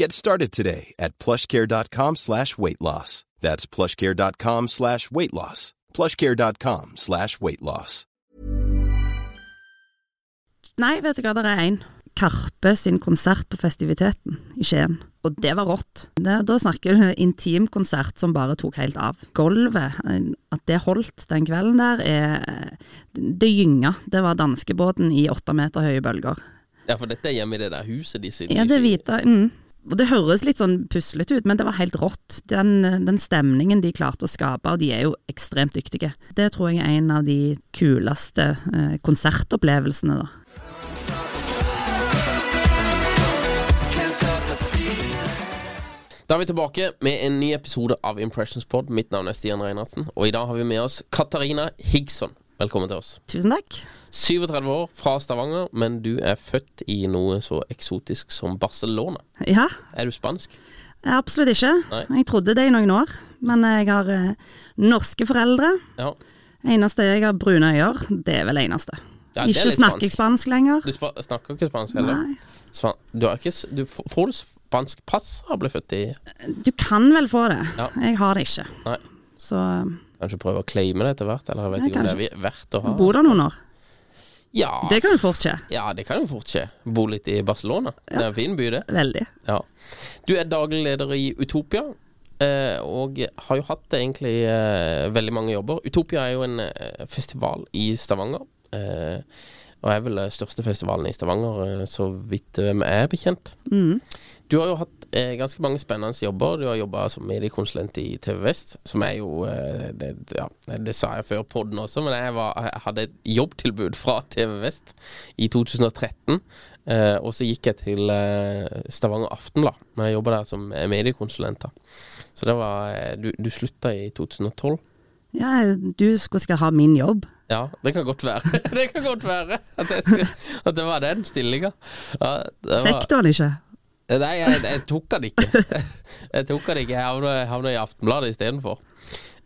Get started today at plushcare.com slash weight loss. That's plushcare.com slash weight loss. plushcare.com slash weight loss. Nei, vet du hva, det er en. Karpe sin konsert på Festiviteten i Skien. Og det var rått. Det, da snakker du intimkonsert som bare tok helt av. Gulvet, at det holdt den kvelden der, er Det gynga. Det var danskebåten i åtte meter høye bølger. Ja, for dette er hjemme i det der huset de sitter Ja, det i. hvite mm. Og det høres litt sånn puslete ut, men det var helt rått. Den, den stemningen de klarte å skape, og de er jo ekstremt dyktige. Det tror jeg er en av de kuleste eh, konsertopplevelsene, da. Da er vi tilbake med en ny episode av Impressions Pod. Mitt navn er Stian Reinhardsen, og i dag har vi med oss Katarina Higson. Velkommen til oss. Tusen takk. 37 år, fra Stavanger, men du er født i noe så eksotisk som Barcelona. Ja, Er du spansk? absolutt ikke. Nei. Jeg trodde det i noen år, men jeg har eh, norske foreldre. Ja. Eneste jeg har brune øyer, det er vel eneste. Ja, det ikke snakker jeg spansk lenger. Du snakker ikke spansk heller? Nei. Du ikke du Får du spansk pass av å bli født i Du kan vel få det. Ja. Jeg har det ikke. Nei. Så Kanskje prøve å claime det etter hvert? Eller jeg vet Nei, ikke om det er verdt å ha. bor der noen år. Ja, Det kan jo fort skje. ja, det kan jo fort skje. Bo litt i Barcelona. Det er en fin by, det. Veldig. Ja. Du er daglig leder i Utopia, eh, og har jo hatt egentlig eh, veldig mange jobber. Utopia er jo en eh, festival i Stavanger. Og er vel den største festivalen i Stavanger, så vidt vi er bekjent. Mm. Du har jo hatt eh, ganske mange spennende jobber. Du har jobba som mediekonsulent i TV Vest, som er jo eh, det, ja, det sa jeg før podden også, men jeg, var, jeg hadde et jobbtilbud fra TV Vest i 2013. Eh, og så gikk jeg til Stavanger Aftenblad, men jeg jobba der som mediekonsulent. da. Så det var Du, du slutta i 2012? Ja, du skal ha min jobb. Ja, det kan godt være. det kan godt være at, jeg at det var den stillinga. Ja, Fikk du den ikke? Nei, jeg, jeg tok den ikke. Jeg tok den ikke. Jeg havna, havna i Aftenbladet istedenfor.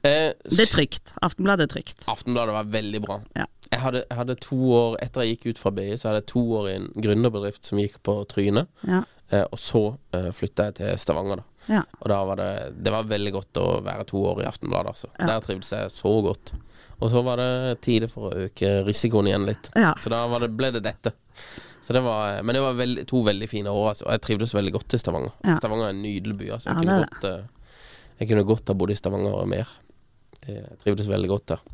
Eh, Det er trygt. Aftenbladet er trygt. Aftenbladet var veldig bra. Ja. Jeg hadde, jeg hadde to år Etter jeg gikk ut fra BI, så hadde jeg to år i en gründerbedrift som gikk på trynet. Ja. Eh, og så eh, flytta jeg til Stavanger, da. Ja. Og da var det Det var veldig godt å være to år i Aftenbladet, altså. Der trivdes jeg så godt. Og så var det tide for å øke risikoen igjen litt. Så da var det, ble det dette. Så det var, men det var veldig, to veldig fine år, altså. Og jeg trivdes veldig godt i Stavanger. Ja. Stavanger er en nydelig by. Altså. Jeg, Ja, kunne godt, eh, jeg kunne godt ha bodd i Stavanger mer. Det, jeg trivdes veldig godt der.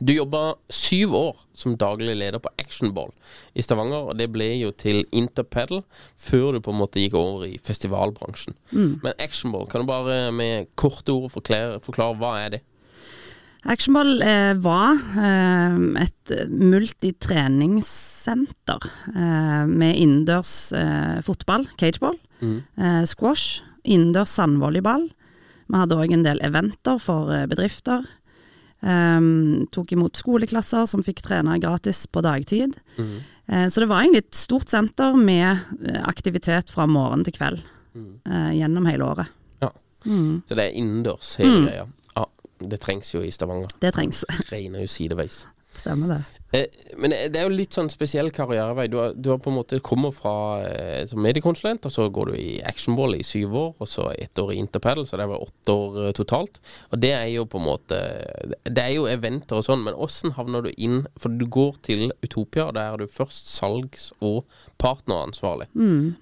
Du jobba syv år som daglig leder på Actionball i Stavanger, og det ble jo til Interpedal før du på en måte gikk over i festivalbransjen. Mm. Men Actionball, kan du bare med korte ord forklare, forklare hva er det? Actionball eh, var eh, et multitreningssenter eh, med innendørs eh, fotball, cageball, eh, squash, innendørs sandvolleyball. Vi hadde òg en del eventer for eh, bedrifter. Um, tok imot skoleklasser som fikk trene gratis på dagtid. Eh, så det var egentlig et stort senter med aktivitet fra morgen til kveld eh, gjennom hele året. Ja. Mm. Så det er innendørs hele greia. Det trengs jo i Stavanger. Det trengs. Regner jo sideveis. Stemmer det. Eh, men det er jo litt sånn spesiell karrierevei. Du, har, du har på en måte kommer fra eh, som mediekonsulent, og så går du i Actionball i syv år, og så ett år i Interpaddle, så det var åtte år eh, totalt. Og det er jo på en måte Det er jo eventer og sånn, men åssen havner du inn For du går til Utopia, og der er du først salgs- og partneransvarlig,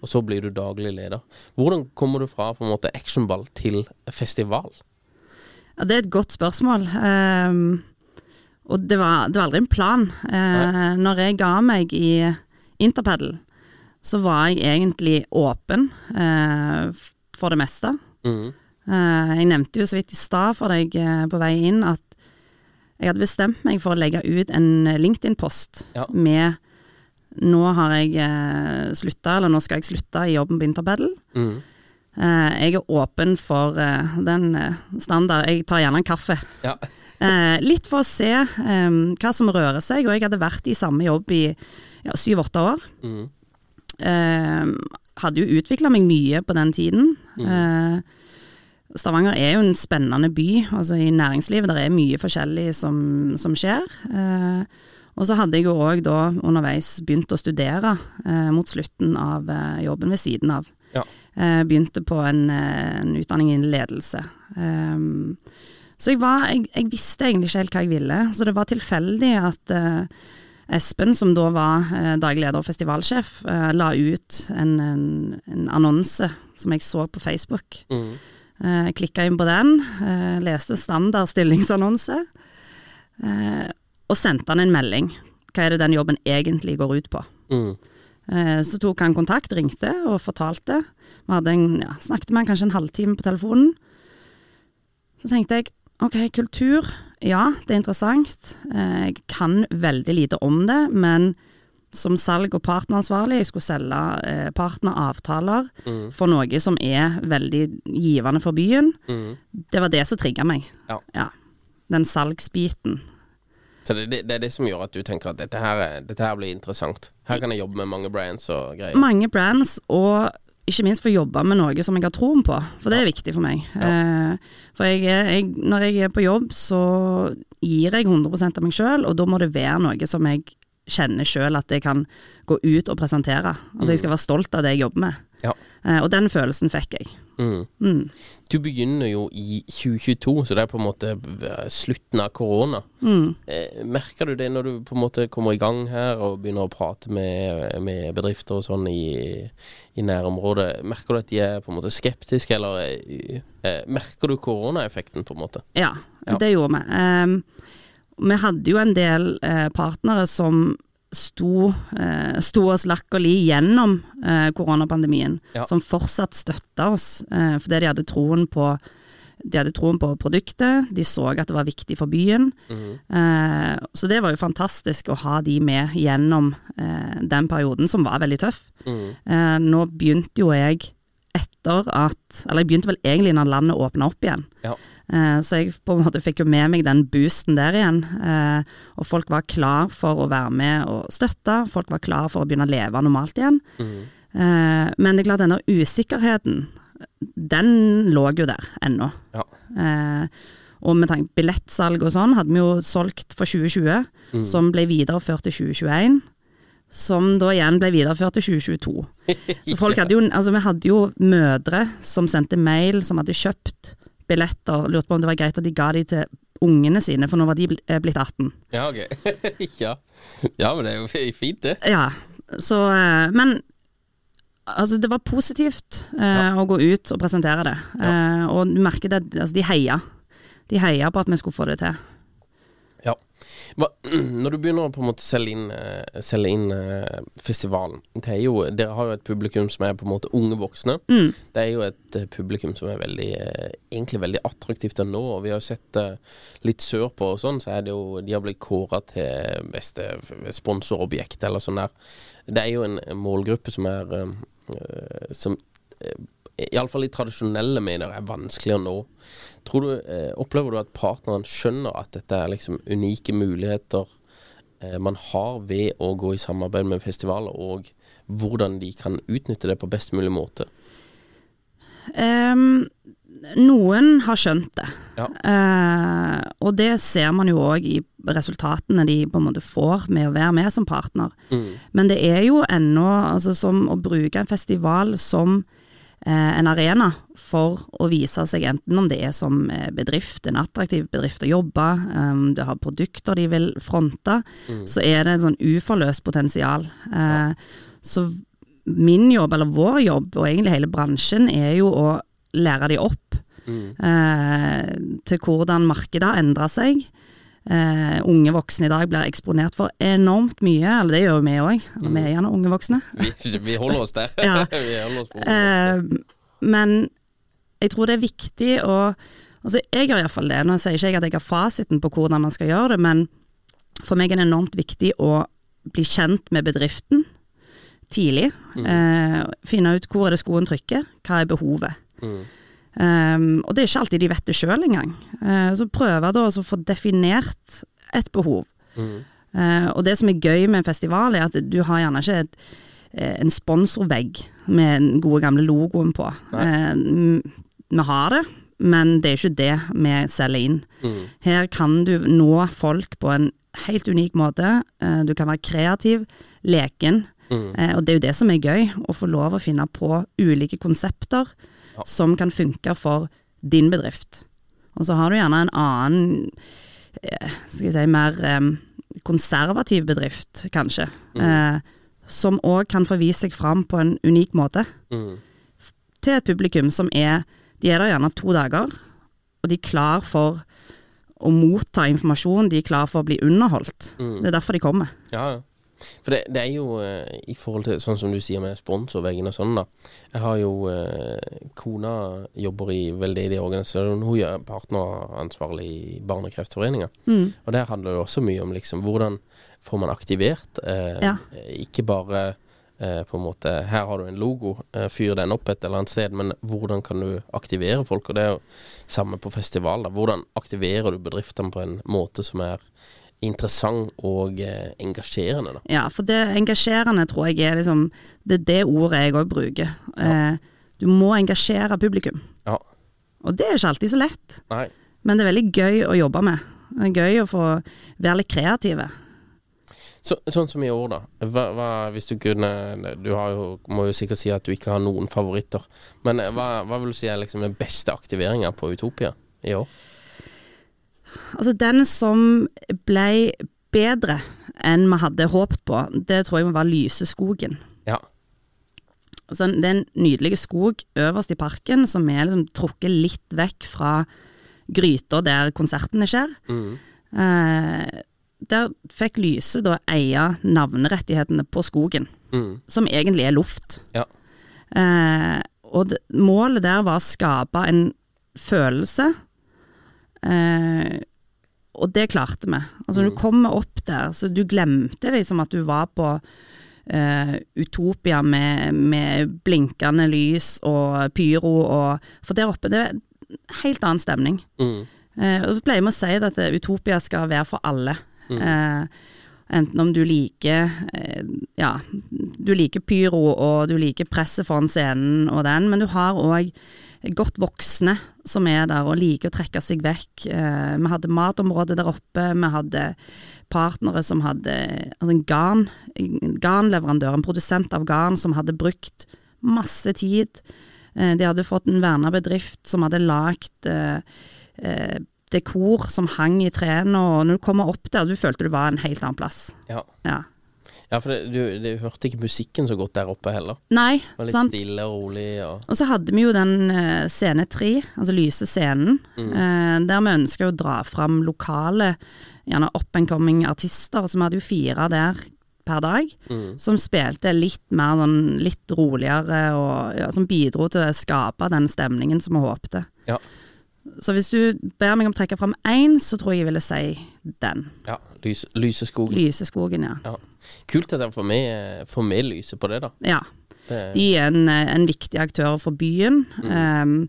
og så blir du daglig leder. Hvordan kommer du fra på en måte actionball til festival? Ja, det er et godt spørsmål. Um, og det var, det var aldri en plan. Uh, når jeg ga meg i Interpedal, så var jeg egentlig åpen uh, for det meste. Mm. Uh, jeg nevnte jo så vidt i stad for deg på vei inn at jeg hadde bestemt meg for å legge ut en LinkedIn-post Ja. med Nå har jeg eh, slutta, eller nå skal jeg slutte i jobben på Interpedal. Mhm. Eh, jeg er åpen for eh, den eh, standard Jeg tar gjerne en kaffe. Ja. Eh, litt for å se eh, hva som rører seg, og jeg hadde vært i samme jobb i ja, syv-åtte år. Mm. Eh, hadde jo utvikla meg mye på den tiden. Eh, Stavanger er jo en spennende by, altså i næringslivet. Der er mye forskjellig som, som skjer. Eh, og så hadde jeg jo òg da underveis begynt å studere eh, mot slutten av jobben ved siden av. Ja. Eh, begynte på en, eh, en utdanning innen ledelse. Um, så jeg, var, jeg, jeg visste egentlig ikke helt hva jeg ville, så det var tilfeldig at uh, Espen, som da var uh, daglig leder og festivalsjef, uh, la ut en, en, en annonse som jeg så på Facebook. Mhm. Eh, Klikka inn på den, leste standard stillingsannonse, og sendte han en melding. Hva er det den jobben egentlig går ut på? Mhm. Eh, Så tok han kontakt, ringte og fortalte. Vi hadde en, ja, snakket med han kanskje en halvtime på telefonen. Så tenkte jeg ok, kultur, ja, det er interessant. Eh, Jeg kan veldig lite om det, men som salg- og partneransvarlig, jeg skulle selge eh, partneravtaler mm. for noe som er veldig givende for byen. Mm. Det var det som trigga meg. Ja. Den salgsbiten. Så det, det, det er det som gjør at du tenker at dette her, er- dette her blir interessant. Her kan jeg jobbe med mange brands og greier. Mange brands, og ikke minst få jobbe med noe som jeg har troen på, for det er viktig for meg. Eh, for jeg, jeg, når jeg er på jobb, så gir jeg 100% av meg sjøl, og da må det være noe som jeg kjenner sjøl at jeg kan gå ut og presentere. Altså jeg skal være stolt av det jeg jobber med. Ja. Eh, og den følelsen fikk jeg. Mm. Mm. Du begynner jo i 2022, så det er på en måte eh, slutten av korona. Mm. Eh, merker du det når du på en måte kommer i gang her og begynner å prate med, med bedrifter og sånn i, i nærområdet? Merker du at de er på en måte skeptiske, eller merker du koronaeffekten, på en måte? Ja, Ja. det gjorde vi. Ehm, vi hadde jo en del eh, partnere som sto, eh, sto oss lakkerlig gjennom eh, koronapandemien, Ja. som fortsatt støtta oss, eh, fordi de hadde troen på de hadde troen på produktet, de så at det var viktig for byen. Eh, så det var jo fantastisk å ha de med gjennom eh, den perioden, som var veldig tøff. Eh, nå begynte jo jeg etter at Eller jeg begynte vel egentlig når landet åpna opp igjen. Ja. Eh, Så jeg på en måte fikk jo med meg den boosten der igjen. eh, Og folk var klar for å være med og støtte. Folk var klar for å begynne å leve normalt igjen. Eh, Men det er klart, denne usikkerheten, den lå jo der ennå. Ja. Eh, og med tanke billettsalg og sånn, hadde vi jo solgt for 2020, som ble videreført til 2021. Som da igjen ble videreført til 2022. Så folk hadde jo, altså vi hadde jo mødre som sendte mail, som hadde kjøpt billetter, lurte på om det var greit at de ga de til ungene sine, for nå var de eh, blitt 18. Ja, ok. ja. ja, men det er jo fint, det. Ja, så eh, Men altså, det var positivt eh, å gå ut og presentere det. Eh, og du merker det, altså, de heia. De heia på at vi skulle få det til. Hva, når du begynner å på en måte selge inn, eh, selge inn eh, festivalen det jo, Dere har jo et publikum som er på en måte unge voksne. Det er jo et eh, publikum som er veldig egentlig veldig attraktivt å nå. Og vi har jo sett litt sørpå og sånn, så er det jo De har blitt kåra til beste sponsorobjekt eller sånn der. Det er jo en målgruppe som er Som iallfall i tradisjonelle medier er vanskelig å nå. Tror du, eh, Opplever du at partneren skjønner at dette er liksom unike muligheter eh, man har ved å gå i samarbeid med festivaler, og hvordan de kan utnytte det på best mulig måte? Um, noen har skjønt det. Ja. Uh, og det ser man jo òg i resultatene de på en måte får med å være med som partner. Mm. Men det er jo ennå altså, som å bruke en festival som en arena for å vise seg, enten om det er som eh, bedrift, en attraktiv bedrift å jobbe, om du har produkter de vil fronte, så er det en sånn uforløst potensial. Ja. Så min jobb, eller vår jobb, og egentlig hele bransjen, er jo å lære de opp eh, til hvordan markedet har endra seg. Eh, unge voksne i dag blir eksponert for enormt mye, eller det gjør jo vi òg. Mm. vi er gjerne unge voksne. Vi, vi holder oss der. Ja. vi holder oss på Eh, men jeg tror det er viktig å Altså, jeg gjør iallfall det. Nå sier ikke jeg at jeg har fasiten på hvordan man skal gjøre det, men for meg er det enormt viktig å bli kjent med bedriften tidlig. Eh, finne ut hvor er det skoen trykker, hva er behovet. Um, og det er ikke alltid de vet det sjøl engang. Uh, så prøve da å få definert et behov. Eh, og det som er gøy med en festival, er at du har gjerne ikke et, eh, en sponsorvegg med den gode gamle logoen på. Uh, vi har det, men det er ikke det vi selger inn. Her kan du nå folk på en helt unik måte. Du kan være kreativ, leken. Eh, og det er jo det som er gøy, å få lov å finne på ulike konsepter som kan funke for din bedrift. Og så har du gjerne en annen, eh, skal jeg si, mer konservativ bedrift, kanskje, eh, som òg kan få vise seg fram på en unik måte. Mm. Til et publikum som er De er der gjerne to dager, og de er klar for å motta informasjon, de er klar for å bli underholdt. Det er derfor de kommer. Ja, ja. For det, det er jo eh, i forhold til sånn som du sier med sponsorveggen og sånn, da. Jeg har jo eh, Kona jobber i veldedig organisasjon. Hun er partneransvarlig i Barnekreftforeninga. Og der handler det også mye om liksom hvordan får man aktivert. Eh, Ja. Ikke bare eh, på en måte Her har du en logo, fyr den opp et eller annet sted, men hvordan kan du aktivere folk? Og det er jo samme på festival. da Hvordan aktiverer du bedriftene på en måte som er interessant og eh, engasjerende? da Ja, for det engasjerende tror jeg er liksom Det er det ordet jeg òg bruker. Eh, du må engasjere publikum. Ja. Og det er ikke alltid så lett, Nei. men det er veldig gøy å jobbe med. Det er gøy å få være litt kreative. Så, sånn som i år, da. Hva, hva, hvis du kunne Du har jo, må jo sikkert si at du ikke har noen favoritter. Men eh, hva, hva vil du si er liksom den beste aktiveringa på Utopia i år? Altså, den som ble bedre enn vi hadde håpet på, det tror jeg må være Lyseskogen. Ja. Altså, det er en nydelig skog øverst i parken som er liksom trukket litt vekk fra gryta der konsertene skjer. Eh, der fikk Lyse da eie navnerettighetene på skogen, Mm. som egentlig er luft. Ja. Eh, og det, målet der var å skape en følelse, eh, og det klarte vi. Altså når du kommer opp der, så du glemte liksom at du var på eh, Utopia med, med blinkende lys og pyro og For der oppe, det er helt annen stemning. Mm. Eh, og så pleier vi å si at Utopia skal være for alle. Eh, enten om du liker eh, Ja, du liker pyro og du liker presset foran scenen og den, men du har òg godt voksne som er der og liker å trekke seg vekk. Eh, vi hadde matområdet der oppe, vi hadde partnere som hadde Altså en garn, garnleverandør, en produsent av garn som hadde brukt masse tid. Eh, de hadde fått en verna bedrift som hadde lagd eh, eh, dekor som hang i trærne, og når du kommer opp der, du følte du var en helt annen plass. Ja, Ja. Ja for det, du, du hørte ikke musikken så godt der oppe heller. Nei, Det var litt sant. stille og rolig. Og, Og så hadde vi jo den uh, scene tre, altså lyse scenen, Mm. uh, der vi ønska å dra fram lokale, gjerne up and coming artister, så vi hadde jo fire der per dag, Mm. som spilte litt mer sånn litt roligere, og ja, som bidro til å skape den stemningen som vi håpte. ja, Så hvis du ber meg om å trekke fram én, så tror jeg jeg ville si den. ja, lys, Lyseskogen. Lyseskogen, ja. Ja. Kult at dere får med, får med lyset på det, da. Ja. Det, De er en, en viktig aktør for byen. Um,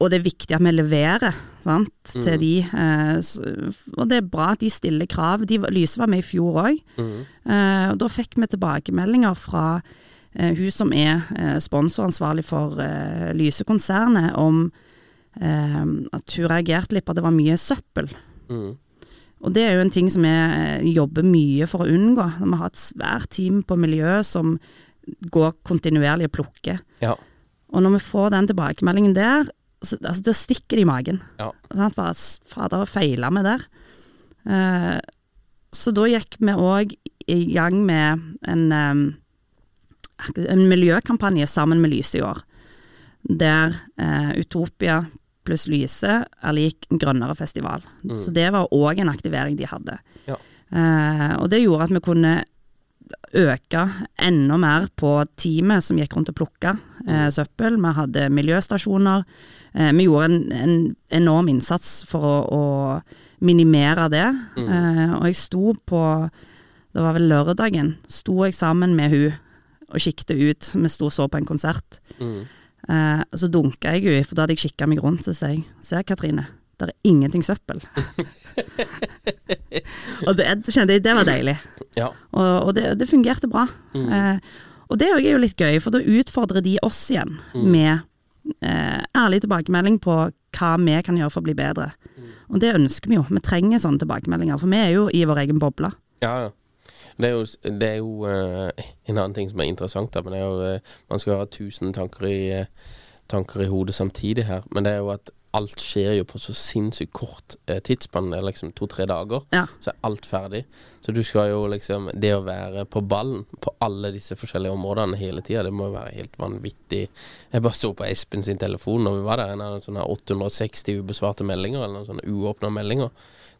og det er viktig at vi leverer sant, til de. Uh, og det er bra at de stiller krav. De, var- Lyse var med i fjor òg. og da fikk vi tilbakemeldinger fra uh, hun som er sponsoransvarlig for Lysekonsernet, om eh, at hun reagerte litt på at det var mye søppel. Mm. Og det er jo en ting som vi eh, jobber mye for å unngå. Vi har et svært team på miljøet som går kontinuerlig og plukker. Ja. Og når vi får den tilbakemeldingen der, så, altså, da stikker det i magen. Ja. Sant? Bare, Fader, feila vi der? Eh, så da gikk vi òg i gang med en, eh, en miljøkampanje sammen med Lyset i år. Der eh, Utopia pluss Lyse er lik grønnere festival. Så det var òg en aktivering de hadde. Ja. Eh, og det gjorde at vi kunne øke enda mer på teamet som gikk rundt og plukka eh, søppel. Vi hadde miljøstasjoner. Eh, vi gjorde en, en enorm innsats for å, å minimere det. Eh, og jeg sto på Det var vel lørdagen. Sto jeg sammen med hun og kikket ut. Vi sto og så på en konsert. Mm. Eh, og så dunka jeg henne, for da hadde jeg kikka meg rundt, så sier jeg Se, Katrine, det er ingenting søppel. og det, kjente jeg, det var deilig. Ja. Og, og det, det fungerte bra. Eh, og det er jo litt gøy, for da utfordrer de oss igjen med eh, ærlig tilbakemelding på hva vi kan gjøre for å bli bedre. Og det ønsker vi jo. Vi trenger sånne tilbakemeldinger, for vi er jo i vår egen boble. Ja, ja. Det er jo, det er jo uh, en annen ting som er interessant, da, men det er jo uh, Man skal ha tusen tanker i, uh, tanker i hodet samtidig her, men det er jo at alt skjer jo på så sinnssykt kort eh, tidsspann, det liksom to-tre dager, Ja. så er alt ferdig. Så du skal jo liksom Det å være på ballen på alle disse forskjellige områdene hele tida, det må jo være helt vanvittig. Jeg bare så på Espen sin telefon når vi var der, en av sånne 860 ubesvarte meldinger, eller noen sånne uåpna meldinger.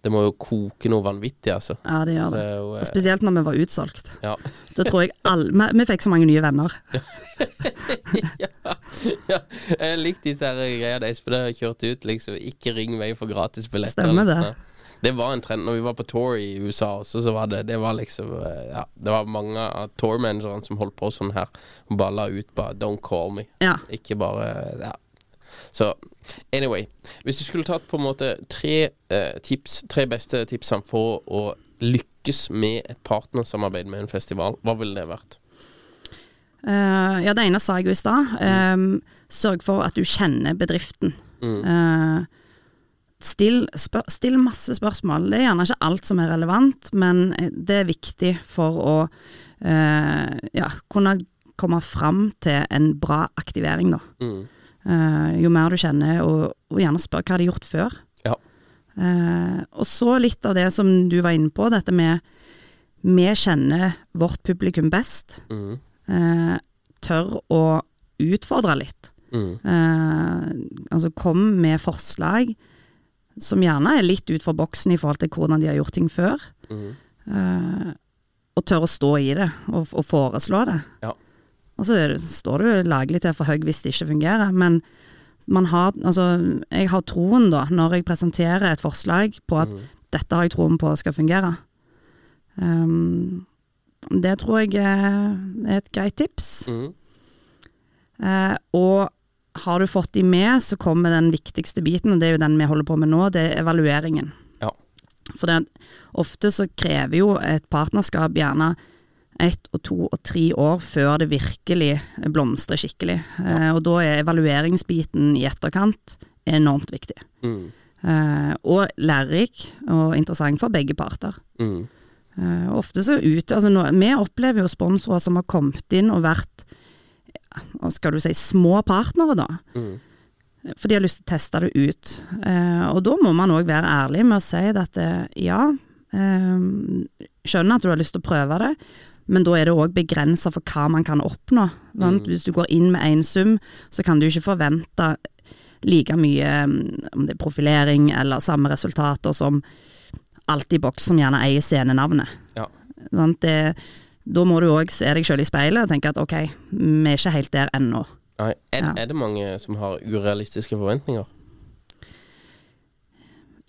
Det må jo koke noe vanvittig, altså. Ja, det gjør Det det. jo, eh, Og spesielt når vi var utsolgt. Ja. Da tror jeg alle vi, vi fikk så mange nye venner. ja, ja. Jeg likte de der greia de har kjørt ut. Liksom, ikke ring meg for gratis billetter. Stemmer det. sånn. Det var en trend. Når vi var på tour i USA også, så var det Det var liksom eh, Ja, det var mange av tourmanagerne som holdt på sånn her. Og bare la ut bare 'Don't call me'. Ja. Ikke bare Ja. Så anyway. Hvis du skulle tatt på en måte tre eh, tips, tre beste tipsene for å lykkes med et partnersamarbeid med en festival, hva ville det vært? Uh, ja, det ene sa jeg jo i stad. Um, sørg for at du kjenner bedriften. Eh, still, spør, still masse spørsmål. Det er gjerne ikke alt som er relevant, men eh, det er viktig for å uh, ja, kunne komme fram til en bra aktivering, da. Mm. Eh, jo mer du kjenner, og, og gjerne spør hva de har gjort før. Ja. Uh, og så litt av det som du var inne på, dette med vi kjenner vårt publikum best. Mm. Uh, tør å utfordre litt. Mm. Altså kom med forslag som gjerne er litt ut fra boksen i forhold til hvordan de har gjort ting før. Mm. Og tør å stå i det, og, og foreslå det. Ja. Og så det, står du lagelig til for høy hvis det ikke fungerer, men man har, altså, jeg har troen da, når jeg presenterer et forslag på at dette har jeg troen på skal fungere. Um, det tror jeg er et greit tips. Mm. Uh, og har du fått de med, så kommer den viktigste biten, og det er jo den vi holder på med nå, det er evalueringen. Ja. For det, ofte så krever jo et partnerskap gjerne ett og to og tre år før det virkelig blomstrer skikkelig. Eh, og da er evalueringsbiten i etterkant enormt viktig. Mm. Eh, og lærerik og interessant for begge parter. Mm. Eh, ofte så ute, altså nå, Vi opplever jo sponsorer som har kommet inn og vært ja, skal du si, små partnere, da. Mm. For de har lyst til å teste det ut. Eh, og da må man òg være ærlig med å si at eh, ja, eh, skjønner at du har lyst til å prøve det, men da er det òg begrensa for hva man kan oppnå. Sant? Hvis du går inn med én sum, så kan du ikke forvente like mye mm, om det er profilering eller samme resultater som alt i boks som gjerne eier scenenavnet. Ja. Sant? Det, da må du òg se deg sjøl i speilet og tenke at ok, vi er ikke helt der ennå. Er, Ja. er det mange som har urealistiske forventninger?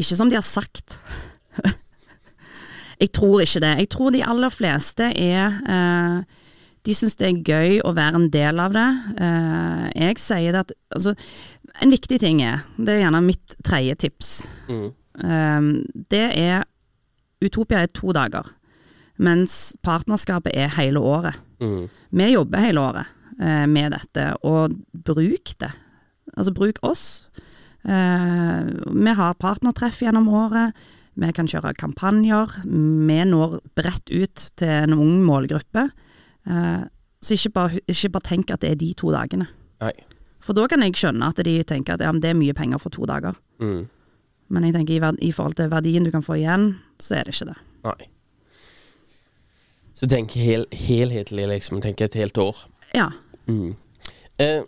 Ikke som de har sagt. Jeg tror ikke det. Jeg tror de aller fleste er eh, De syns det er gøy å være en del av det. Eh, jeg sier det at altså, En viktig ting er, det er gjerne mitt tredje tips, Mm. eh, det er Utopia er to dager, mens partnerskapet er hele året. Mm. Vi jobber hele året eh, med dette, og bruk det. Altså bruk oss. Eh, vi har partnertreff gjennom året. Vi kan kjøre kampanjer. Vi når bredt ut til en ung målgruppe. Eh, så ikke bare, ikke bare tenk at det er de to dagene. Nei. For da kan jeg skjønne at de tenker at ja, det er mye penger for to dager. Mm. Men jeg tenker i, i forhold til verdien du kan få igjen, så er det ikke det. Nei. Så tenk hel, helhetlig, liksom. Tenk et helt år. Ja. Mm. Eh,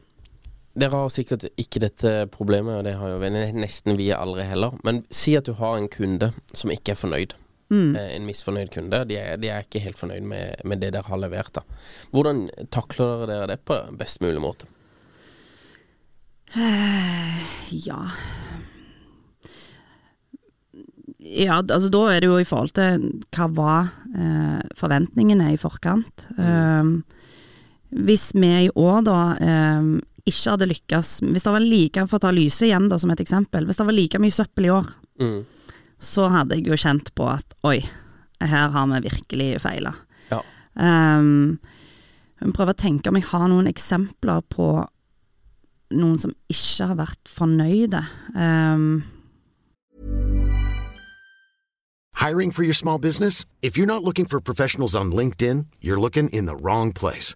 dere har sikkert ikke dette problemet, og det har jo nesten vi aldri heller. Men si at du har en kunde som ikke er fornøyd. Mm. en misfornøyd kunde. De er, de er ikke helt fornøyd med, med det dere har levert. da Hvordan takler dere det på best mulig måte? Ja Ja, altså da er det jo i forhold til hva var eh, forventningene i forkant. Um, hvis vi i år da um, ikke hadde lykkes Hvis det var like, for å ta lyset igjen da som et eksempel, hvis det var like mye søppel i år, Mm. så hadde jeg jo kjent på at oi, her har vi virkelig feila. Ja. Um, prøver å tenke om jeg har noen eksempler på noen som ikke har vært fornøyde. Um, Hiring for your small business? If you're not looking for professionals on LinkedIn, you're looking in the wrong place.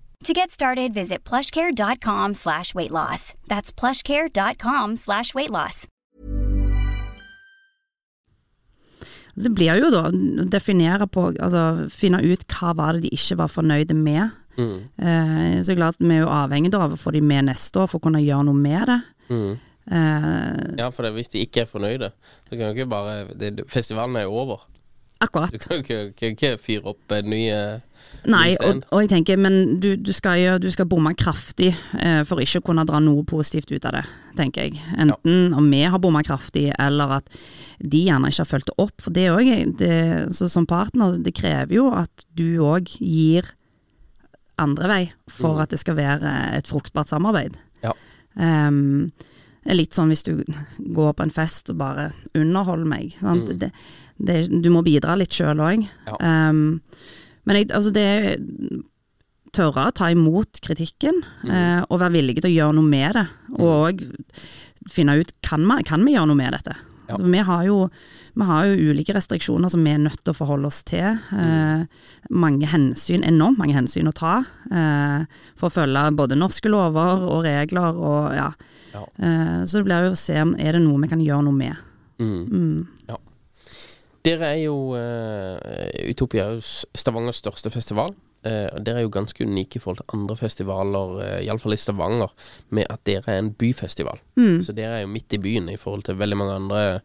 To get started, visit plushcare.com slash weight loss. That's plushcare.com slash weight loss. Det blir jo da å definere på, altså finne ut hva var det de ikke var fornøyde med. Mm. Eh, så klart er glad vi er jo avhengig av å få de med neste år for å kunne gjøre noe med det. Mm. Eh, Ja, for det, hvis de ikke er fornøyde, så kan jo ikke bare det, Festivalen er jo over. Akkurat. Du kan ikke, kan ikke fyre opp en ny eh, Nei, og, og jeg tenker, men du, du skal jo du skal bomme kraftig eh, for ikke å kunne dra noe positivt ut av det, tenker jeg. Enten om vi har bomma kraftig, eller at de gjerne ikke har fulgt det opp. For det òg, så som partner, det krever jo at du òg gir andre vei for Mm. at det skal være et fruktbart samarbeid. Ja. Um, litt sånn hvis du går på en fest og bare underholder meg. Sant? Mm. Det, det, du må bidra litt sjøl òg. Ja. men jeg, altså det Tørre å ta imot kritikken, Mm. eh, og være villig til å gjøre noe med det. Og finne ut kan, man, kan vi gjøre noe med dette. Ja. Altså, vi, har jo, vi har jo ulike restriksjoner som vi er nødt til å forholde oss til. Eh, mange hensyn, enormt mange hensyn å ta eh, for å følge både norske lover og regler og ja. Ja. Eh, så det blir jo å se om er det noe vi kan gjøre noe med. Mm. Ja. Dere er jo uh, Utopia er jo Stavangers største festival. Uh, dere er jo ganske unike i forhold til andre festivaler, uh, iallfall i Stavanger, med at dere er en byfestival. Så dere er jo midt i byen i forhold til veldig mange andre eh,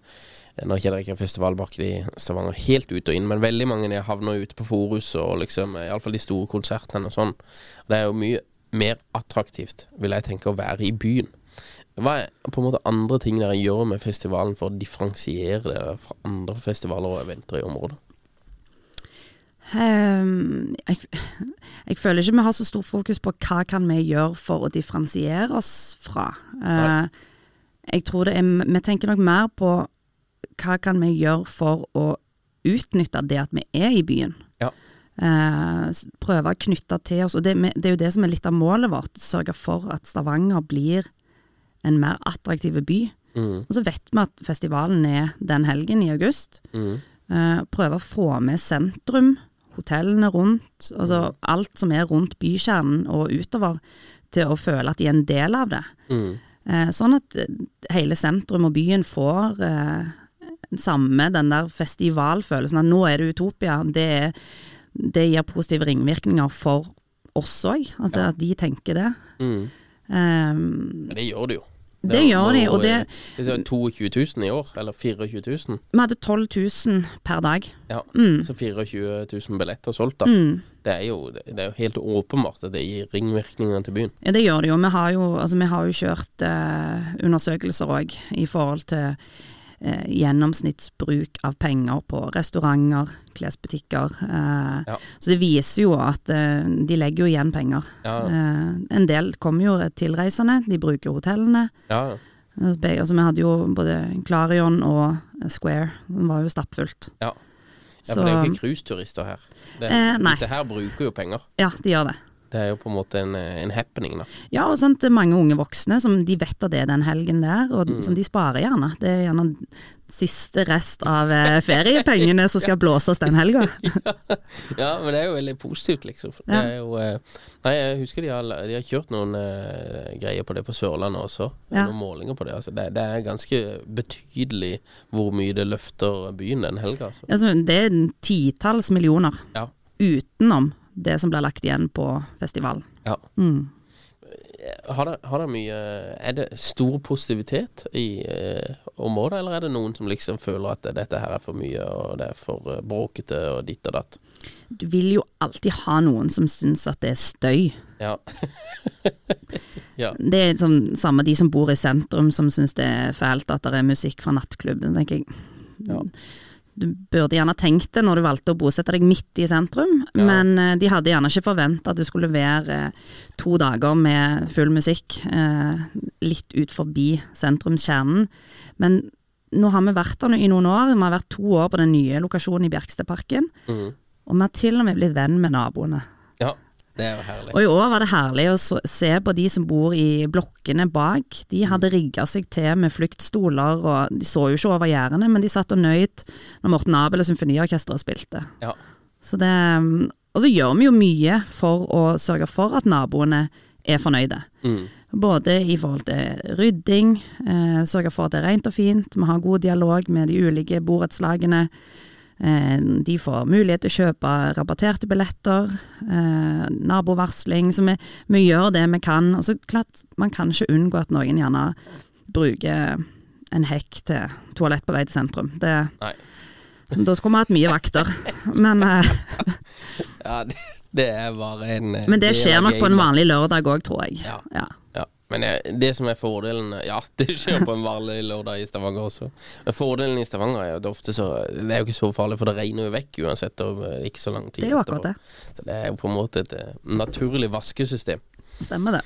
Nå kjenner jeg ikke bak i Stavanger helt ut og inn, men veldig mange havner ute på Forus og liksom iallfall de store konsertene og sånn. Det er jo mye mer attraktivt, vil jeg tenke, å være i byen. Hva er på en måte andre ting dere gjør med festivalen for å differensiere det fra andre festivaler og eventer i området? Um, jeg, jeg føler ikke vi har så stor fokus på hva kan vi gjøre for å differensiere oss fra. Uh, jeg tror det er, Vi tenker nok mer på hva kan vi gjøre for å utnytte det at vi er i byen. Ja. Uh, prøve å knytte til oss, og det, det er jo det som er litt av målet vårt. Sørge for at Stavanger blir en mer attraktiv by. Mm. Og så vet vi at festivalen er den helgen i august. Mm. Uh, prøve å få med sentrum, hotellene rundt, altså alt som er rundt bykjernen og utover, til å føle at de er en del av det. Mm. Eh, sånn at eh, hele sentrum og byen får uh, samme den der festivalfølelsen at nå er det Utopia. Det, er, det gir positive ringvirkninger for oss òg, altså at de tenker det. Mm. Um, Men det gjør det jo. Det er gjør de, og det- det er 22 000 i år, eller 24 000. vi hadde 12 000 per dag. Ja, Mm. så 24 000 billetter solgt, da. Mm. Det, er jo, det er jo helt åpenbart at det gir ringvirkninger til byen. Ja, det gjør det jo. Vi har jo, altså, vi har jo kjørt eh, undersøkelser òg i forhold til eh, gjennomsnittsbruk av penger på restauranter, klesbutikker. Eh, Ja. Så det viser jo at eh, de legger jo igjen penger. Ja. Eh, en del kommer jo tilreisende, de bruker hotellene. Ja. Eh, Altså, vi hadde jo både Clarion og Square, det var jo stappfullt. Ja. Ja, for det er jo ikke cruiseturister her. Det, Eh, disse her bruker jo penger. Ja, de gjør det. Det er jo på en måte en, en happening, da. Ja, og sant, mange unge voksne som de vet at det er den helgen der, og Mm. som de sparer gjerne. Det er gjerne siste rest av eh, feriepengene som skal blåses den helga. Ja, men det er jo veldig positivt, liksom. Det Ja. jo eh, Nei, jeg husker de har, de har kjørt noen uh, greier på det på Sørlandet også. Ja. Noen målinger på det. Altså, det. Det er ganske betydelig hvor mye det løfter byen den helga. Altså. Det er en titalls millioner Ja. utenom det som blir lagt igjen på festivalen. ja. Mm. Har det, har det mye Er det stor positivitet i eh, området, eller er det noen som liksom føler at dette her er for mye, og det er for eh, bråkete og ditt og datt? Du vil jo alltid ha noen som syns at det er støy. Ja. ja. Det er liksom, samme de som bor i sentrum som syns det er fælt at det er musikk fra nattklubben. tenker jeg. Ja. Du burde gjerne tenkt det når du valgte å bosette deg midt i sentrum, Ja. men eh, de hadde gjerne ikke forventa at du skulle være eh, to dager med full musikk eh, litt ut forbi sentrumskjernen. Men nå har vi vært der i noen år, vi har vært to år på den nye lokasjonen i Bjerkstedparken, Mm. og vi har til og med blitt venn med naboene. Det er jo herlig. Og i år var det herlig å se på de som bor i blokkene bak. De hadde rigga seg til med fluktstoler, og de så jo ikke over gjerdene, men de satt og nøyt når Morten Abel og Symfoniorkesteret spilte. Ja. Så det, og så gjør vi jo mye for å sørge for at naboene er fornøyde. Mm. Både i forhold til rydding, eh, sørge for at det er rent og fint, vi har god dialog med de ulike borettslagene. Eh, de får mulighet til å kjøpe rabatterte billetter, eh, nabovarsling, så vi, vi gjør det vi kan. Og så klart, man kan ikke unngå at noen gjerne bruker en hekk til toalett på vei til sentrum. Det, da skulle vi hatt mye vakter. Men, eh, Ja, det, det er bare en men det skjer nok på en vanlig lørdag òg, tror jeg. Ja. Ja. Men eh, det som er fordelen Ja, det skjer på en vanlig lørdag i Stavanger også. Men fordelen i Stavanger er jo at det ofte så Det er jo ikke så farlig, for det regner jo vekk uansett, og eh, ikke så lang tid. Det er jo akkurat det. Så det er jo på en måte et eh, naturlig vaskesystem. Stemmer det.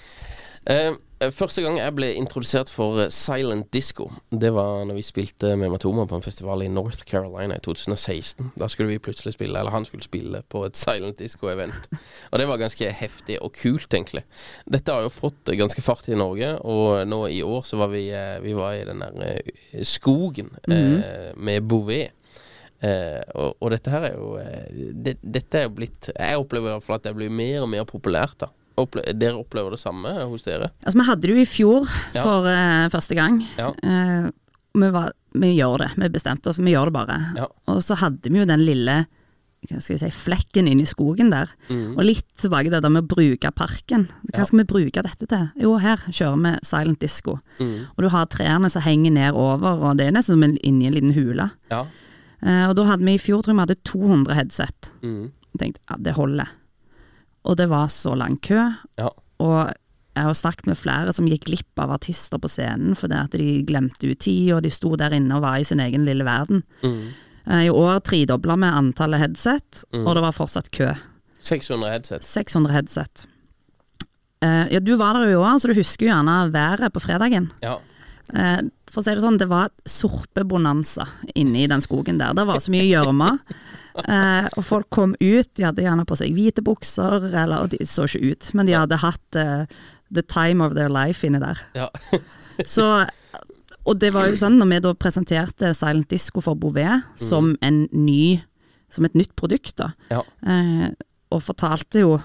Eh, første gang jeg ble introdusert for eh, silent disco, det var når vi spilte med Matoma på en festival i North Carolina i 2016. Da skulle vi plutselig spille, eller han skulle spille, på et silent disco-event. Og det var ganske heftig og kult, egentlig. Dette har jo fått eh, ganske fart i Norge, og nå i år så var vi, eh, vi var i den der eh, skogen eh, med Bouvet. Eh, og, og dette her er jo eh, det, Dette er jo blitt Jeg opplever i hvert fall at det blir mer og mer populært. da Opple Dere opplever det samme hos dere? Altså, vi hadde det jo i fjor Ja. for uh, første gang. Ja. Uh, vi, var, vi gjør det, vi bestemte oss, vi gjør det bare. Ja. Og så hadde vi jo den lille hva skal jeg si, flekken inni skogen der. Mm. Og litt tilbake til det der med å bruke parken. Hva skal vi bruke dette til? Jo, her kjører vi silent disco. Mm. Og du har trærne som henger ned over, og det er nesten som en, inni en liten hule. Ja. Eh, og da hadde vi i fjor, tror jeg vi hadde 200 headset. Mm. Jeg tenkte ja, det holder. Og det var så lang kø. Ja. Og jeg har snakket med flere som gikk glipp av artister på scenen fordi at de glemte ut tid, og de sto der inne og var i sin egen lille verden. Mm. Eh, I år tredobla vi antallet headset, Mm. og det var fortsatt kø. 600 headset. 600 headset. Uh, ja, du var der jo i år, så du husker jo gjerne været på fredagen. Ja. Eh, for å si det sånn, det var sorpebonanza inne i den skogen der. Det var så mye gjørme. Eh, og folk kom ut, de hadde gjerne på seg hvite bukser, eller og de så ikke ut, men de hadde hatt eh, the time of their life inni der. ja. Så, og det var jo sånn, når vi da presenterte Silent Disco for Bouvet som en ny som et nytt produkt, da. Ja. Eh, og fortalte jo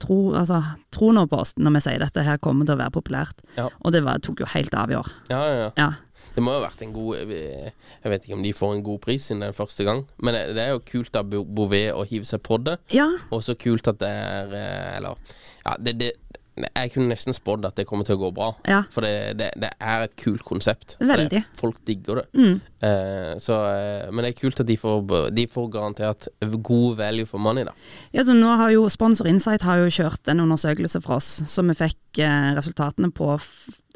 tro, altså, tro nå på oss når vi sier dette her kommer til å være populært. Ja. Og det var, tok jo helt av i år. ja, ja, ja. Ja. Det må jo ha vært en god Jeg vet ikke om de får en god pris siden det er første gang, men det er jo kult av Bo- Bouvet å hive seg på det. Ja, Og så kult at det er eh, Eller Ja, det, det Jeg kunne nesten spådd at det kommer til å gå bra. Ja. For det, det, det er et kult konsept. Veldig. Det, folk digger det. Mm. Eh, så, eh, men det er kult at de får, de får garantert god value for money, da. Ja, så nå har jo Sponsor Insight har jo kjørt en undersøkelse for oss, som vi fikk eh, resultatene på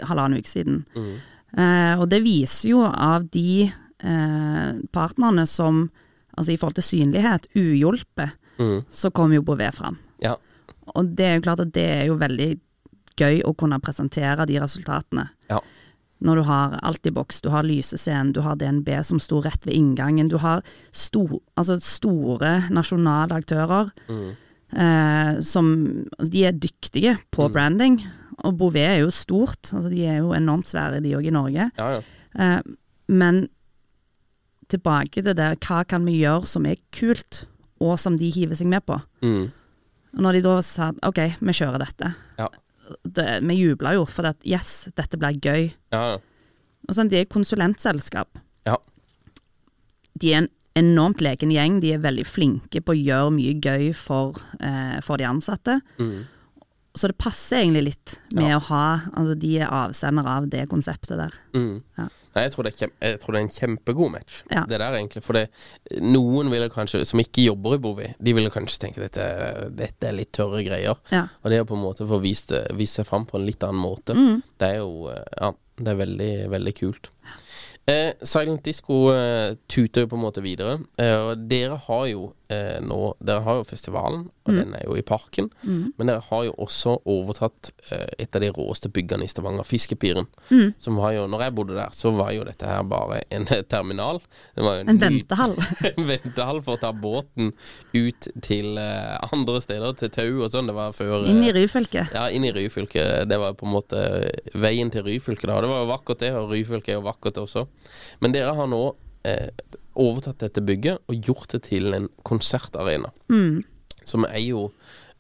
halvannen uke siden. Eh, og det viser jo av de eh, partnerne som, altså i forhold til synlighet, uhjulpet, Mm. så kom jo Bouvet fram. Ja. Og det er jo klart at det er jo veldig gøy å kunne presentere de resultatene. Ja. Når du har alt i boks, du har Lysescenen, du har DNB som sto rett ved inngangen, du har sto, altså store nasjonale aktører eh, som altså De er dyktige på branding, og Bouvet er jo stort, altså de er jo enormt svære de òg i Norge. Ja, ja. Eh, men tilbake til det, hva kan vi gjøre som er kult, og som de hiver seg med på? Mm. Og når de da sa ok, vi kjører dette, Ja. det, vi jubla jo for at yes, dette blir gøy. Ja. Og sånn, De er konsulentselskap. ja. De er en enormt leken gjeng. De er veldig flinke på å gjøre mye gøy for, eh, for de ansatte. Mm. Så det passer egentlig litt med Ja. å ha Altså, de er avsender av det konseptet der. Mm. Ja. Nei, jeg tror, det er jeg tror det er en kjempegod match, Ja. det der egentlig. For det, noen ville kanskje, som ikke jobber i Bovi, de ville kanskje tenke dette, dette er litt tørre greier. Ja. Og det å på en måte få vist, vist seg fram på en litt annen måte, Mm. det er jo eh, Ja, det er veldig, veldig kult. Eh, Silent Disco eh, tuter jo på en måte videre. Eh, og dere har jo eh, nå Dere har jo festivalen, og Mm. den er jo i parken. Men dere har jo også overtatt eh, et av de råeste byggene i Stavanger, Fiskepiren. Mm. Som har jo Når jeg bodde der, så var jo dette her bare en terminal. Var En ny- ventehall. en ventehall for å ta båten ut til eh, andre steder, til Tau og sånn. Det var før eh, Inn i Ryfylke. ja, inn i Ryfylke. Det var på en måte veien til Ryfylke da. Det var jo vakkert det, og Ryfylke er jo vakkert også. Men dere har nå eh, overtatt dette bygget og gjort det til en konsertarena. Mm. Som er jo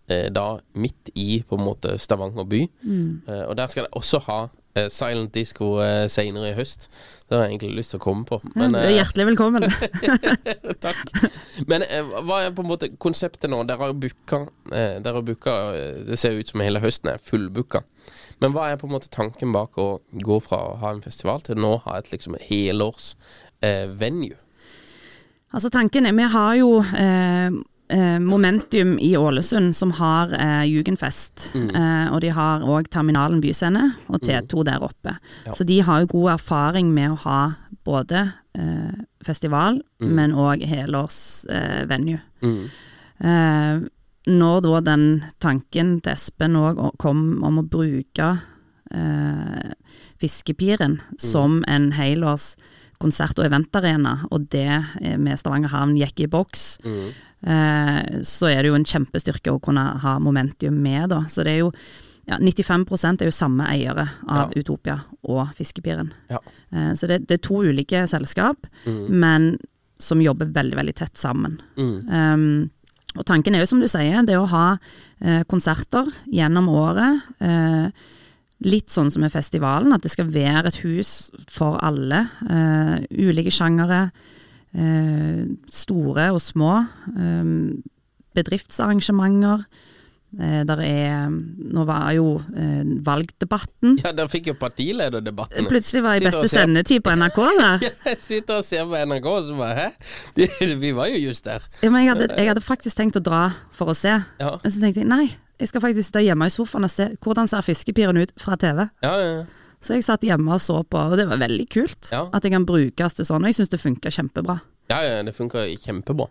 eh, da midt i på en måte Stavanger by. Eh, og der skal de også ha eh, Silent Disco eh, senere i høst. Det har jeg egentlig lyst til å komme på. Ja, du er eh, hjertelig velkommen. Takk. Men eh, hva er på en måte konseptet nå? Dere har jo booka eh, Dere har booka Det ser ut som hele høsten er fullbooka. Men hva er på en måte tanken bak å gå fra å ha en festival til nå å ha et liksom helårs eh, venue? Altså Tanken er, Vi har jo eh, eh, Momentum i Ålesund som har eh, Jugendfest. Eh, og de har òg Terminalen byscene og T2 der oppe. Ja. Så de har jo god erfaring med å ha både eh, festival, men òg helårs eh, venue. Mm. Eh, når da den tanken til Espen òg kom om å bruke eh, Fiskepiren som en helårs konsert- og eventarena, og det eh, med Stavanger havn gikk i boks, Mm. eh, så er det jo en kjempestyrke å kunne ha momentum med, da. Så det er jo ja, 95% er jo samme eiere av Ja. Utopia og Fiskepiren. Ja. Eh, så det, det er to ulike selskap, men som jobber veldig, veldig tett sammen. Mm. Um, og tanken er jo som du sier, det å ha eh, konserter gjennom året. Eh, litt sånn som med festivalen, at det skal være et hus for alle. Uh, ulike sjangere. Uh, store og små. Eh, bedriftsarrangementer. Eh, der er Nå var jo eh, valgdebatten. Ja, dere fikk jo partilederdebatten. Plutselig var jeg i beste sendetid på NRK der. Jeg sitter og ser på NRK og så bare Hæ? De- Vi var jo just der. Ja, men jeg hadde, jeg hadde faktisk tenkt å dra for å se. Ja. Men så tenkte jeg nei, jeg skal faktisk sitte hjemme i sofaen og se hvordan ser fiskepiren ut fra TV. Ja, ja, ja. Så jeg satt hjemme og så på, og det var veldig kult. Ja. At det kan brukes til sånn, og jeg syns det funka kjempebra. Ja, ja, det funka kjempebra.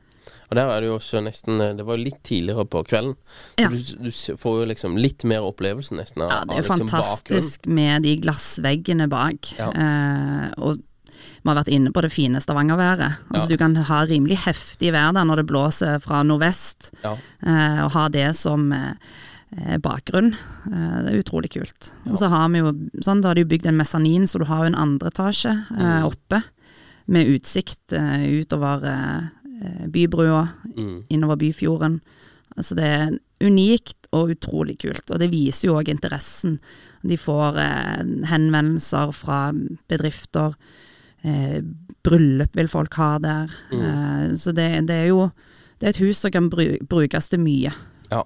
Og der er det jo også nesten Det var litt tidligere på kvelden. Ja. du, du får jo liksom litt mer opplevelse nesten av, Ja, det er jo liksom fantastisk med de glassveggene bak. Ja. Eh, og vi har vært inne på det fine stavangerværet. Altså Ja. Du kan ha rimelig heftig vær der når det blåser fra nordvest, Ja. eh, og ha det som eh, bakgrunn. Eh, det er utrolig kult. Og så har vi jo sånn, da har de bygd en mesanin, så du har jo en andre etasje eh, Mm. oppe. Med utsikt eh, utover eh, eh, bybrua, Mm. innover Byfjorden. Altså det er unikt og utrolig kult, og det viser jo òg interessen. De får eh, henvendelser fra bedrifter. Eh, bryllup vil folk ha der. Eh, så det, det er jo det er et hus som kan bru brukes til mye. Ja.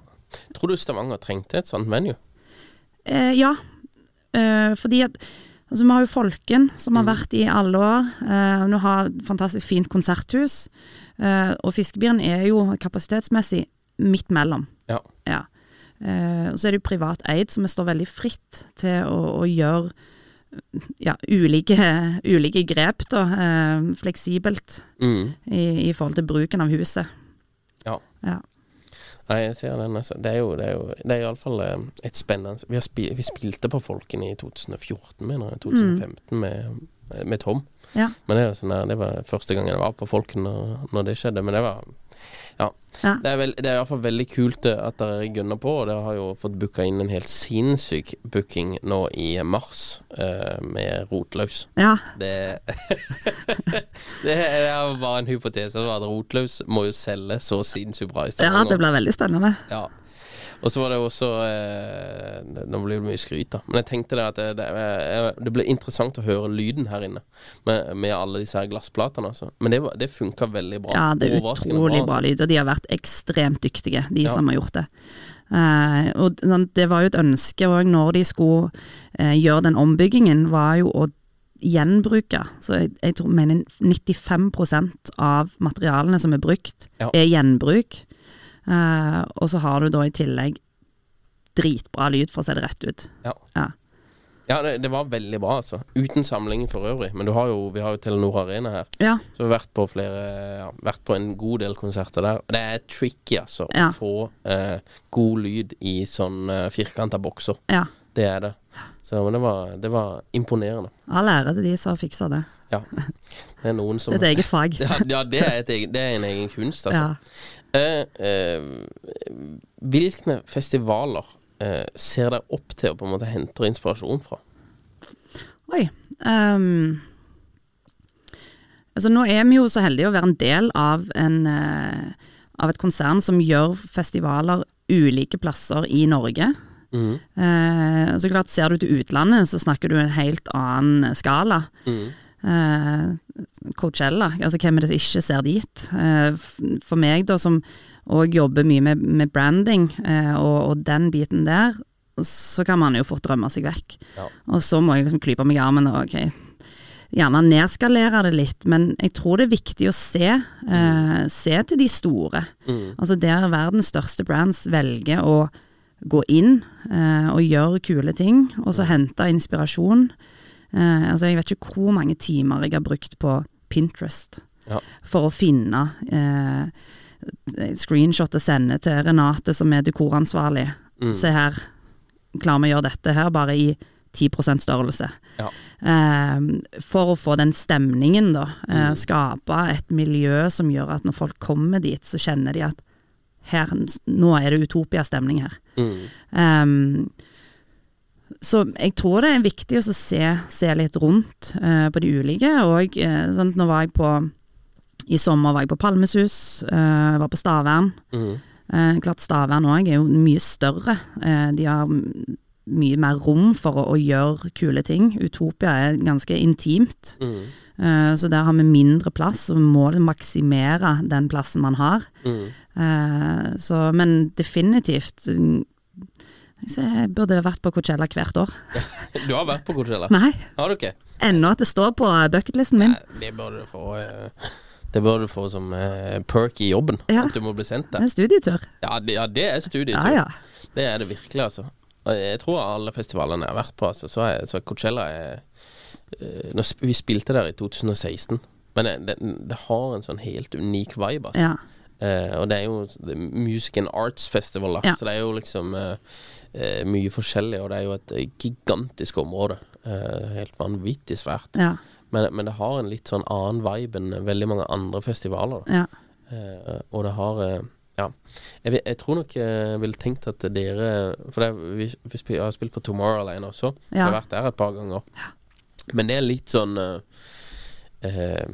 Tror du Stavanger trengte et sånt menu? Eh, ja, eh, fordi at altså, Vi har jo Folken, som har vært i alle år. Eh, nå har et fantastisk fint konserthus. Eh, og Fiskebiren er jo kapasitetsmessig midt mellom. Ja. Ja. Eh, og så er det jo privat eid, så vi står veldig fritt til å, å gjøre ja, ulike, ulike grep, da. Eh, fleksibelt Mm. i, i forhold til bruken av huset. Ja. Ja. Nei, jeg ser den. Altså. Det er jo, det er jo Det er iallfall eh, et spennende Vi, har spi, vi spilte på Folken i 2014, mener jeg. 2015 med, med Tom. Ja. Men det, sånn det var første gangen jeg var på Folken når, når det skjedde. Men det var Ja. Ja. Det er, vel, det er iallfall veldig kult eh, at dere gunner på. Og dere har jo fått booka inn en helt sinnssyk booking nå i mars uh, med Rotløs. ja. Det, det er bare en hypotese. At Rotløs må jo selge så sinnssykt bra i ja, det blir veldig spennende. Ja. Og så var det også eh, Nå blir det mye skryt, da. Men jeg tenkte det at det, det, eh, det ble interessant å høre lyden her inne. Med, med alle disse her glassplatene. Altså. Men det, det funka veldig bra. Ja, det er utrolig bra altså. lyd, og de har vært ekstremt dyktige, de Ja. som har gjort det. Eh, og sånn, det var jo et ønske òg når de skulle eh, gjøre den ombyggingen, var jo å gjenbruke. Så jeg, jeg tror, mener 95% av materialene som er brukt, Ja. er gjenbruk. Eh, og så har du da i tillegg dritbra lyd, for å si det rett ut. Ja. Ja. Ja, det, det var veldig bra, altså. Uten samling for øvrig. Men du har jo, vi har jo Telenor Arena her. Ja, Så vi har vært på flere Vært på en god del konserter der. Det er tricky, altså, å få eh, god lyd i sånn uh, firkanta bokser. ja. Det er det. Så men det var, det var imponerende. All ære til de som fiksa det. Ja. Det er noen som Det er et eget fag. ja, det er, et det er en egen kunst, altså. Eh, eh, hvilke festivaler eh, ser dere opp til å på en måte hente inspirasjon fra? Oi. Um, altså nå er vi jo så heldige å være en del av, en, uh, av et konsern som gjør festivaler ulike plasser i Norge. Mm. Uh, så klart Ser du til utlandet, så snakker du en helt annen skala. Mhm. Eh, Coachella, altså hvem er det som ikke ser dit? Eh, for meg da, som òg jobber mye med, med branding eh, og, og den biten der, så kan man jo fort drømme seg vekk. Ja. Og så må jeg liksom klype meg i armen og ok, gjerne nedskalere det litt, men jeg tror det er viktig å se, eh, se til de store. Altså der verdens største brands velger å gå inn eh, og gjøre kule ting, og så hente inspirasjon. Eh, altså jeg vet ikke hvor mange timer jeg har brukt på Pinterest Ja. for å finne eh, screenshot og sende til Renate som er dekoransvarlig. Se her, klarer vi å gjøre dette her bare i 10% størrelse. Ja. Eh, for å få den stemningen, da. Eh, Skape et miljø som gjør at når folk kommer dit, så kjenner de at her, nå er det utopia-stemning her. Mm. Ehm, så jeg tror det er viktig å se, se litt rundt eh, på de ulike. Og eh, sant, nå var jeg på I sommer var jeg på Palmesus, eh, var på Stavern. Mm. Eh, klart Stavern òg er jo mye større. Eh, de har mye mer rom for å, å gjøre kule ting. Utopia er ganske intimt. Mhm. Eh, så der har vi mindre plass, og vi må liksom maksimere den plassen man har. Eh, så, men definitivt mm, jeg burde vært på Coachella hvert år. Du har vært på Coachella? Nei, Har du ikke? ennå at det står på bucketlisten min. Nei, det bør du få eh, Det bør du få som eh, perk i jobben. Ja. At du må bli sendt Det der. er en studietur. Ja, det, ja, det er studietur. Ja, ja. Det er det virkelig, altså. Jeg tror alle festivalene jeg har vært på, altså, så, er, så er Coachella er, eh, når Vi spilte der i 2016, men det, det, det har en sånn helt unik vibe, altså. Ja. Eh, og det er jo det er Music and Arts Festival, da. Ja. Så det er jo liksom eh, eh, mye forskjellig, og det er jo et eh, gigantisk område. Eh, helt vanvittig svært. Ja. Men, men det har en litt sånn annen vibe enn veldig mange andre festivaler. Ja. Eh, og det har eh, Ja. Jeg, jeg tror nok jeg ville tenkt at dere For det, vi, vi spil, jeg har spilt på Tomorrowland også. Ja. Jeg har vært der et par ganger. Men det er litt sånn eh, eh.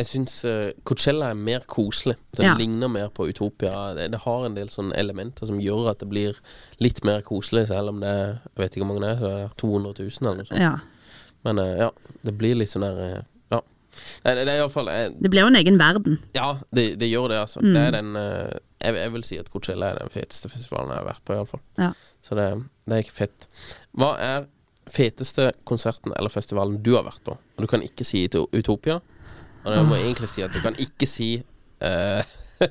Jeg syns eh, Coachella er mer koselig. Den Ja. ligner mer på Utopia. Det, det har en del sånne elementer som gjør at det blir litt mer koselig, selv om det er Jeg vet ikke hvor mange det er, så er det 200 000 eller noe sånt. Ja. Men eh, ja, det blir litt sånn der eh, Ja. Det, det er iallfall eh, Det blir jo en egen verden. Ja, det, det gjør det, altså. Mm. Det er den jeg, jeg vil si at Coachella er den feteste festivalen jeg har vært på, iallfall. Ja. Så det, det er ikke fett. Hva er feteste konserten eller festivalen du har vært på? Og du kan ikke si Utopia. Og jeg må egentlig si at du kan ikke si eh,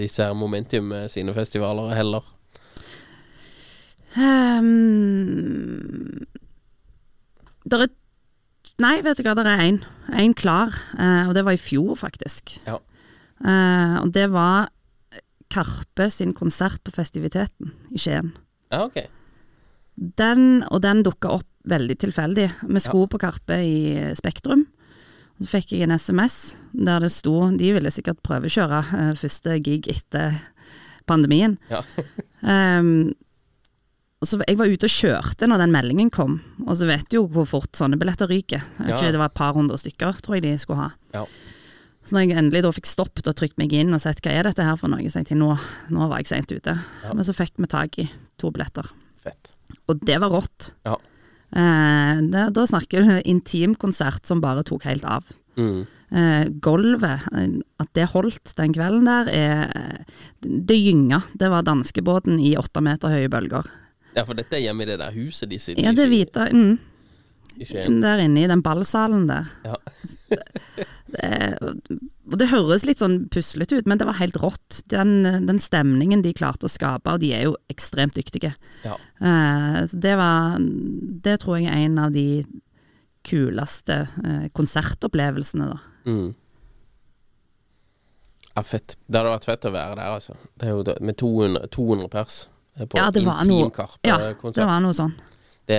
disse her Momentum sine festivaler heller. Um, der er Nei, vet du hva, det er én. Én klar. Uh, og det var i fjor, faktisk. Ja. Uh, og det var Karpe sin konsert på Festiviteten i Skien. Ja, ok. Den, og den dukka opp veldig tilfeldig. Vi skulle på Karpe i Spektrum. Så fikk jeg en SMS der det sto De ville sikkert prøvekjøre eh, første gig etter pandemien. Ja. um, og så Jeg var ute og kjørte når den meldingen kom, og så vet du jo hvor fort sånne billetter ryker. Jeg Ja. ikke, Det var et par hundre stykker, tror jeg de skulle ha. Ja. Så når jeg endelig da fikk stoppet og trykt meg inn og sett hva er dette her for noe, så jeg tenkte nå, nå var jeg seint ute. Ja. Men så fikk vi tak i to billetter. Fett. Og det var rått. Ja. Eh, da, da snakker du intimkonsert som bare tok helt av. Mm. Eh, gulvet, eh, at det holdt den kvelden der, er Det gynga. Det var danskebåten i åtte meter høye bølger. Ja, for dette er hjemme i det der huset de sitter Ja, det i, hvite mm. Der inne i den ballsalen der. Ja. Det, og det høres litt sånn puslete ut, men det var helt rått. Den, den stemningen de klarte å skape, og de er jo ekstremt dyktige. Ja. Eh, så det var Det tror jeg er en av de kuleste eh, konsertopplevelsene, da. Mm. Ja, fett. Det hadde vært fett å være der, altså. Det er jo det, med 200, 200 pers eh, på Ja, det var noe, ja, det var noe sånn. Det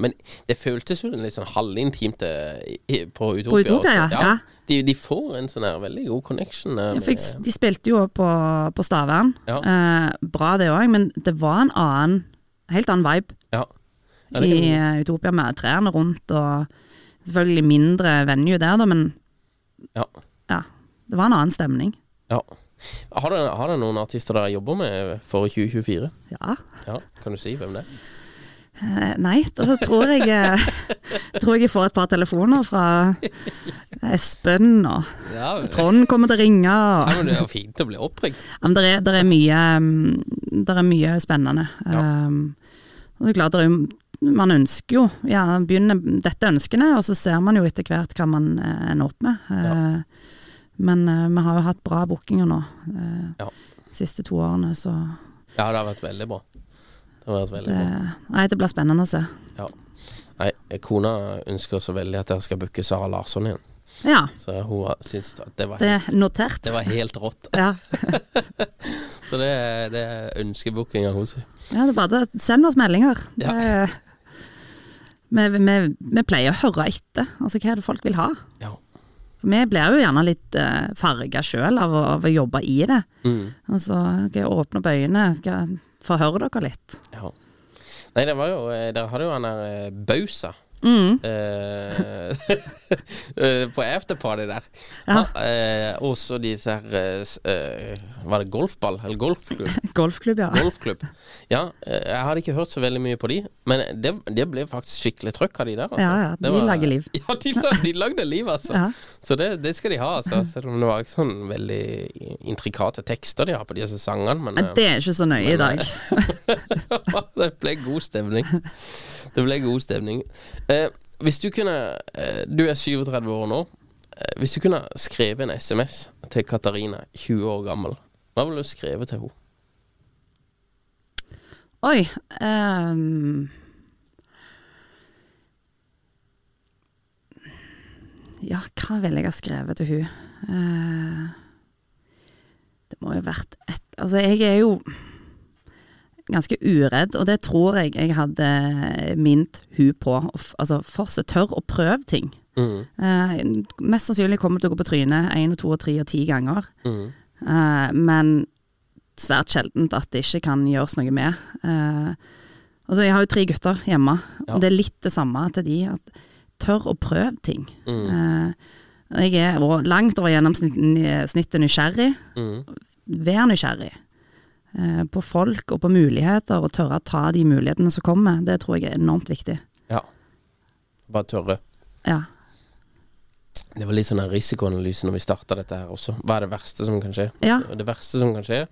Men det føltes jo litt sånn halvintimt eh, på Utopia. På Utopia, ja, ja. De, de får en sånn her veldig god connection. Med, ja, fikk, de spilte jo på, på Stavern. Ja. Eh, bra det òg, men det var en annen Helt annen vibe ja. Ja, i kan- eh, Utopia med trærne rundt og selvfølgelig mindre venue der, da, men ja. ja. Det var en annen stemning. ja. Har du, har noen artister dere jobber med for 2024? Ja. Ja, Kan du si hvem det er? Eh, nei, da tror jeg eh, Tror jeg får et par telefoner fra Espen, og Ja, Trond kommer til å ringe. Og, ja, men Det er jo fint å bli oppringt. Ja, men det er, der er mye mm, Der er mye spennende. Ja. Um, og det er klart, man ønsker jo ja, begynner dette ønskene, og så ser man jo etter hvert hva man eh, ender opp med. Uh, Men uh, vi har jo hatt bra bookinger nå uh, Ja. de siste to årene, så Ja, det har vært veldig bra. Det har vært veldig det, bra. nei, det blir spennende å se. Ja. Nei, kona ønsker så veldig at dere skal booke Sara Larsson igjen. Ja, Så hun syns det var, det helt, er notert. det var helt rått. Ja, Så det, det er ønskebookinga hos henne. ja det er bare det. Send oss meldinger. Ja. Det, vi, vi, vi pleier å høre etter. Altså, hva er det folk vil ha? Ja. Vi blir jo gjerne litt uh, farga sjøl av, av å jobbe i det. Mm. Altså, okay, åpne opp øynene, skal jeg forhøre dere litt. ja. Nei, det var jo eh, Dere hadde jo han der eh, Bausa. Mm. Eh, eh, på afterparty der. Ja. Eh, og så disse her uh, Var det golfball? Eller golfklubb? Golfklubb, ja. Golfklubb. Ja, uh, jeg hadde ikke hørt så veldig mye på de, men det, det ble faktisk skikkelig trøkk av de der. Altså. Ja, ja, De de lager liv. Ja, de, lag- de lagde liv, altså. Ja. Så det, det skal de ha, altså. Selv om det var ikke sånn veldig intrikate tekster de har på disse sangene. Men, Men det er ikke så nøye i dag. det ble god stemning. Det ble god stemning. Eh, hvis du kunne eh, Du er 37 år nå. Eh, hvis du kunne skrevet en SMS til Katarina, 20 år gammel, hva ville du skrevet til henne? Oi. um, ja, hva ville jeg ha skrevet til hun? Uh, det må jo vært et Altså, jeg er jo ganske uredd, og det tror jeg jeg hadde mint hun på. Altså, fortsatt tør å prøve ting. Mm. Uh, mest sannsynlig kommer til å gå på trynet én og to og tre og ti ganger. Mm. Uh, men svært sjeldent at det ikke kan gjøres noe med. Uh, altså jeg har jo tre gutter hjemme, Ja. og det er litt det samme til de. At tør å prøve ting. Mm. Jeg er langt over gjennomsnittet nysgjerrig. Vær nysgjerrig på folk og på muligheter, og tørre å ta de mulighetene som kommer. Det tror jeg er enormt viktig. Ja. Bare tørre. Ja. Det var litt sånn en risikoanalyse når vi starta dette her også. Hva er det verste som kan skje? Ja. Det verste som kan skje,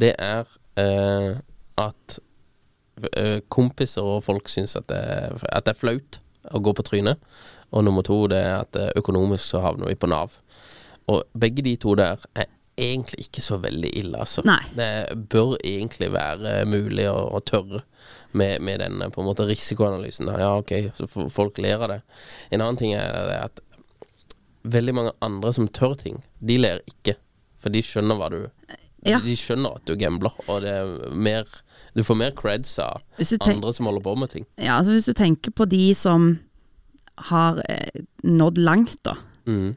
det er eh, at eh, kompiser og folk syns at, det- at det er flaut å gå på trynet. Og nummer to, det er at eh, økonomisk så havner vi på Nav. Og begge de to der er egentlig ikke så veldig ille, altså. Nei. Det bør egentlig være mulig å, å tørre med, med den på en måte risikoanalysen. Ja, ok, så folk ler av det. En annen ting er at veldig mange andre som tør ting, de ler ikke. For de skjønner hva du Ja. De skjønner at du gambler, og det er mer Du får mer creds av andre som holder på med ting. ja, altså hvis du tenker på de som har eh, nådd langt, da. Mm.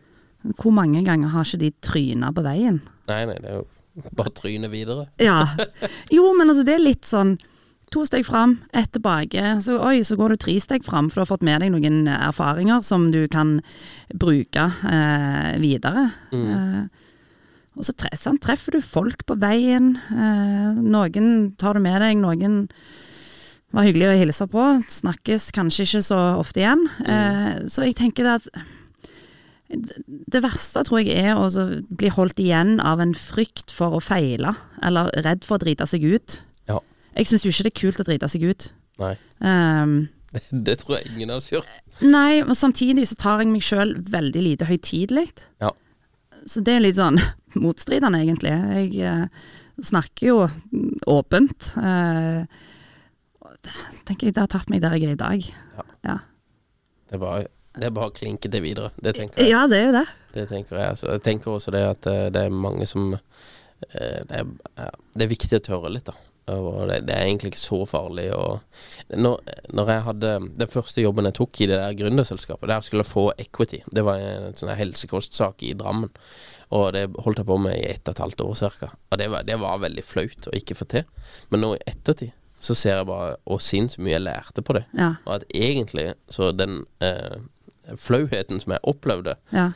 Hvor mange ganger har ikke de tryna på veien? Nei, nei, det er jo bare tryne videre. Ja. Jo, men altså det er litt sånn To steg fram, ett tilbake. Så, oi, så går du tre steg fram, for du har fått med deg noen erfaringer som du kan bruke eh, videre. Eh, og så tre, sånn, treffer du folk på veien. Eh, noen tar du med deg, noen var hyggelig å hilse på. Snakkes kanskje ikke så ofte igjen. Eh, så jeg tenker det at det verste tror jeg er å bli holdt igjen av en frykt for å feile, eller redd for å drite seg ut. Ja. Jeg syns jo ikke det er kult å drite seg ut. Nei. Um, Det, det tror jeg ingen av oss gjør. nei, men samtidig så tar jeg meg sjøl veldig lite høytidelig. Ja. Så det er litt sånn motstridende, egentlig. Jeg eh, snakker jo åpent. Eh, tenker jeg det har tatt meg der jeg er i dag. Ja. Ja, Det bare, det er bare å klinke det videre. Det tenker jeg. ja det er jo det. Det tenker jeg. Altså, jeg tenker også det at eh, det er mange som eh, det, er, det er viktig å tørre litt, da. Og det, det er egentlig ikke så farlig. Og når, når jeg hadde Den første jobben jeg tok i det der gründerselskapet, der skulle jeg få equity. Det var en sånn helsekostsak i Drammen. Og det holdt jeg på med i ett og et halvt år ca. Og det var, det var veldig flaut å ikke få til. Men nå i ettertid så ser jeg bare og sinnssykt mye jeg lærte på det. Ja. Og at egentlig så den eh, flauheten som jeg opplevde, Ja.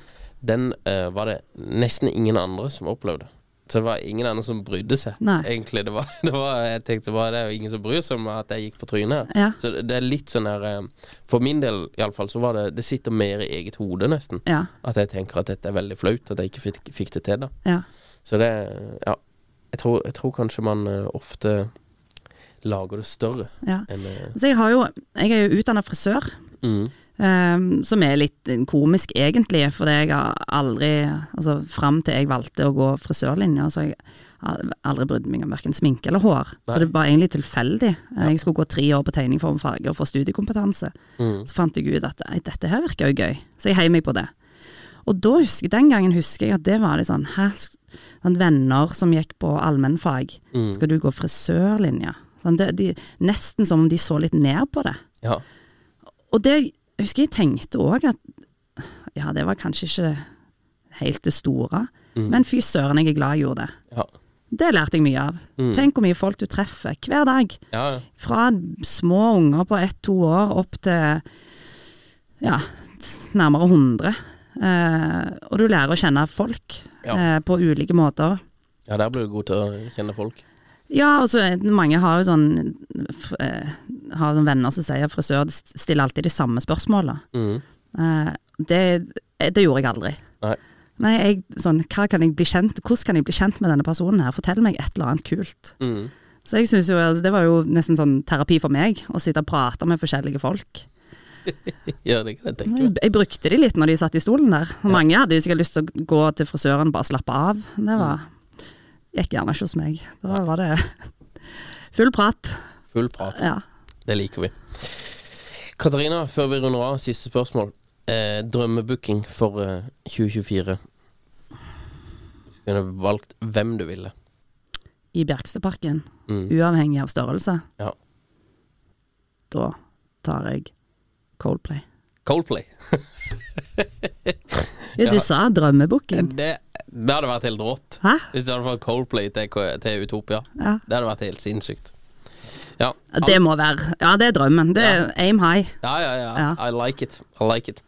den uh, var det nesten ingen andre som opplevde. Så det var ingen andre som brydde seg. Nei. Egentlig, det var, det var, Jeg tenkte bare det er jo ingen som bryr seg om at jeg gikk på trynet. Ja. Så det, er litt sånn her eh, For min del iallfall, så var det Det sitter mer i eget hode, nesten. Ja. At jeg tenker at dette er veldig flaut, at jeg ikke fikk, fikk det til, da. ja. Så det Ja. Jeg tror, jeg tror kanskje man eh, ofte lager det større ja. enn Så jeg har jo Jeg er jo utdanna frisør. mm, Ehm, som er litt komisk, egentlig, fordi jeg har aldri Altså fram til jeg valgte å gå frisørlinja, så jeg har aldri brydd meg om verken sminke eller hår. Nei. Så det var egentlig tilfeldig. Jeg skulle gå tre år på tegning, form, farge og få studiekompetanse. mm, Så fant jeg ut at dette her virker jo gøy, så jeg heiv meg på det. Og da husker, den gangen husker jeg at det var litt sånn Hæ? Sånn venner som gikk på allmennfag. mm. Skal du gå frisørlinja? Sånn, det, de, nesten som om de så litt ned på det. Ja. Og det jeg husker jeg tenkte òg at ja, det var kanskje ikke helt det store, men fy søren, jeg er glad jeg gjorde det. Ja. Det lærte jeg mye av. Tenk hvor mye folk du treffer hver dag. Ja, ja. Fra små unger på ett-to år opp til ja, nærmere 100. Eh, og du lærer å kjenne folk Ja. eh, på ulike måter. ja, der blir du god til å kjenne folk. Ja, altså mange har jo sånn eh, Har sånn venner som sier frisør stiller alltid de samme spørsmåla. Mm. Eh, det, det gjorde jeg aldri. Nei. Nei, jeg, sånn, hva kan jeg bli kjent, hvordan kan jeg bli kjent med denne personen her? Fortell meg et eller annet kult. Mm. Så jeg synes jo, altså, det var jo nesten sånn terapi for meg, å sitte og prate med forskjellige folk. Ja, det kan jeg Så tenke jeg, meg. jeg brukte de litt når de satt i stolen der. Og Mange hadde jo sikkert lyst til å gå til frisøren og bare slappe av. Det var, gikk gjerne ikke hos meg. Da var det full prat. Full prat. Ja. Det liker vi. Katarina, før vi runder av, siste spørsmål. Eh, drømmebooking for eh, 2024. Du kunne valgt hvem du ville. I Bjerkstadparken, Mm. uavhengig av størrelse, Ja. da tar jeg Coldplay. Coldplay. Ja, du sa drømmebooking. Det, det hadde vært helt rått. Hæ? Hvis det hadde vært Coldplay til, til Utopia. Ja. Det hadde vært helt sinnssykt. Ja. Det må være Ja, det er drømmen. Det er aim high. Ja, ja, ja. Ja. I like it. I like it.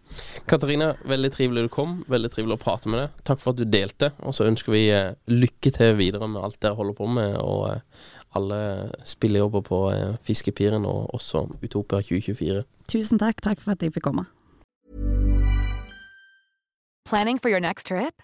Katarina, veldig trivelig du kom. Veldig trivelig å prate med deg. Takk for at du delte. Og så ønsker vi eh, lykke til videre med alt dere holder på med, og eh, alle spillejobber på eh, Fiskepiren, og også Utopia 2024. Tusen takk. Takk for at jeg fikk komme. Planning for your next trip?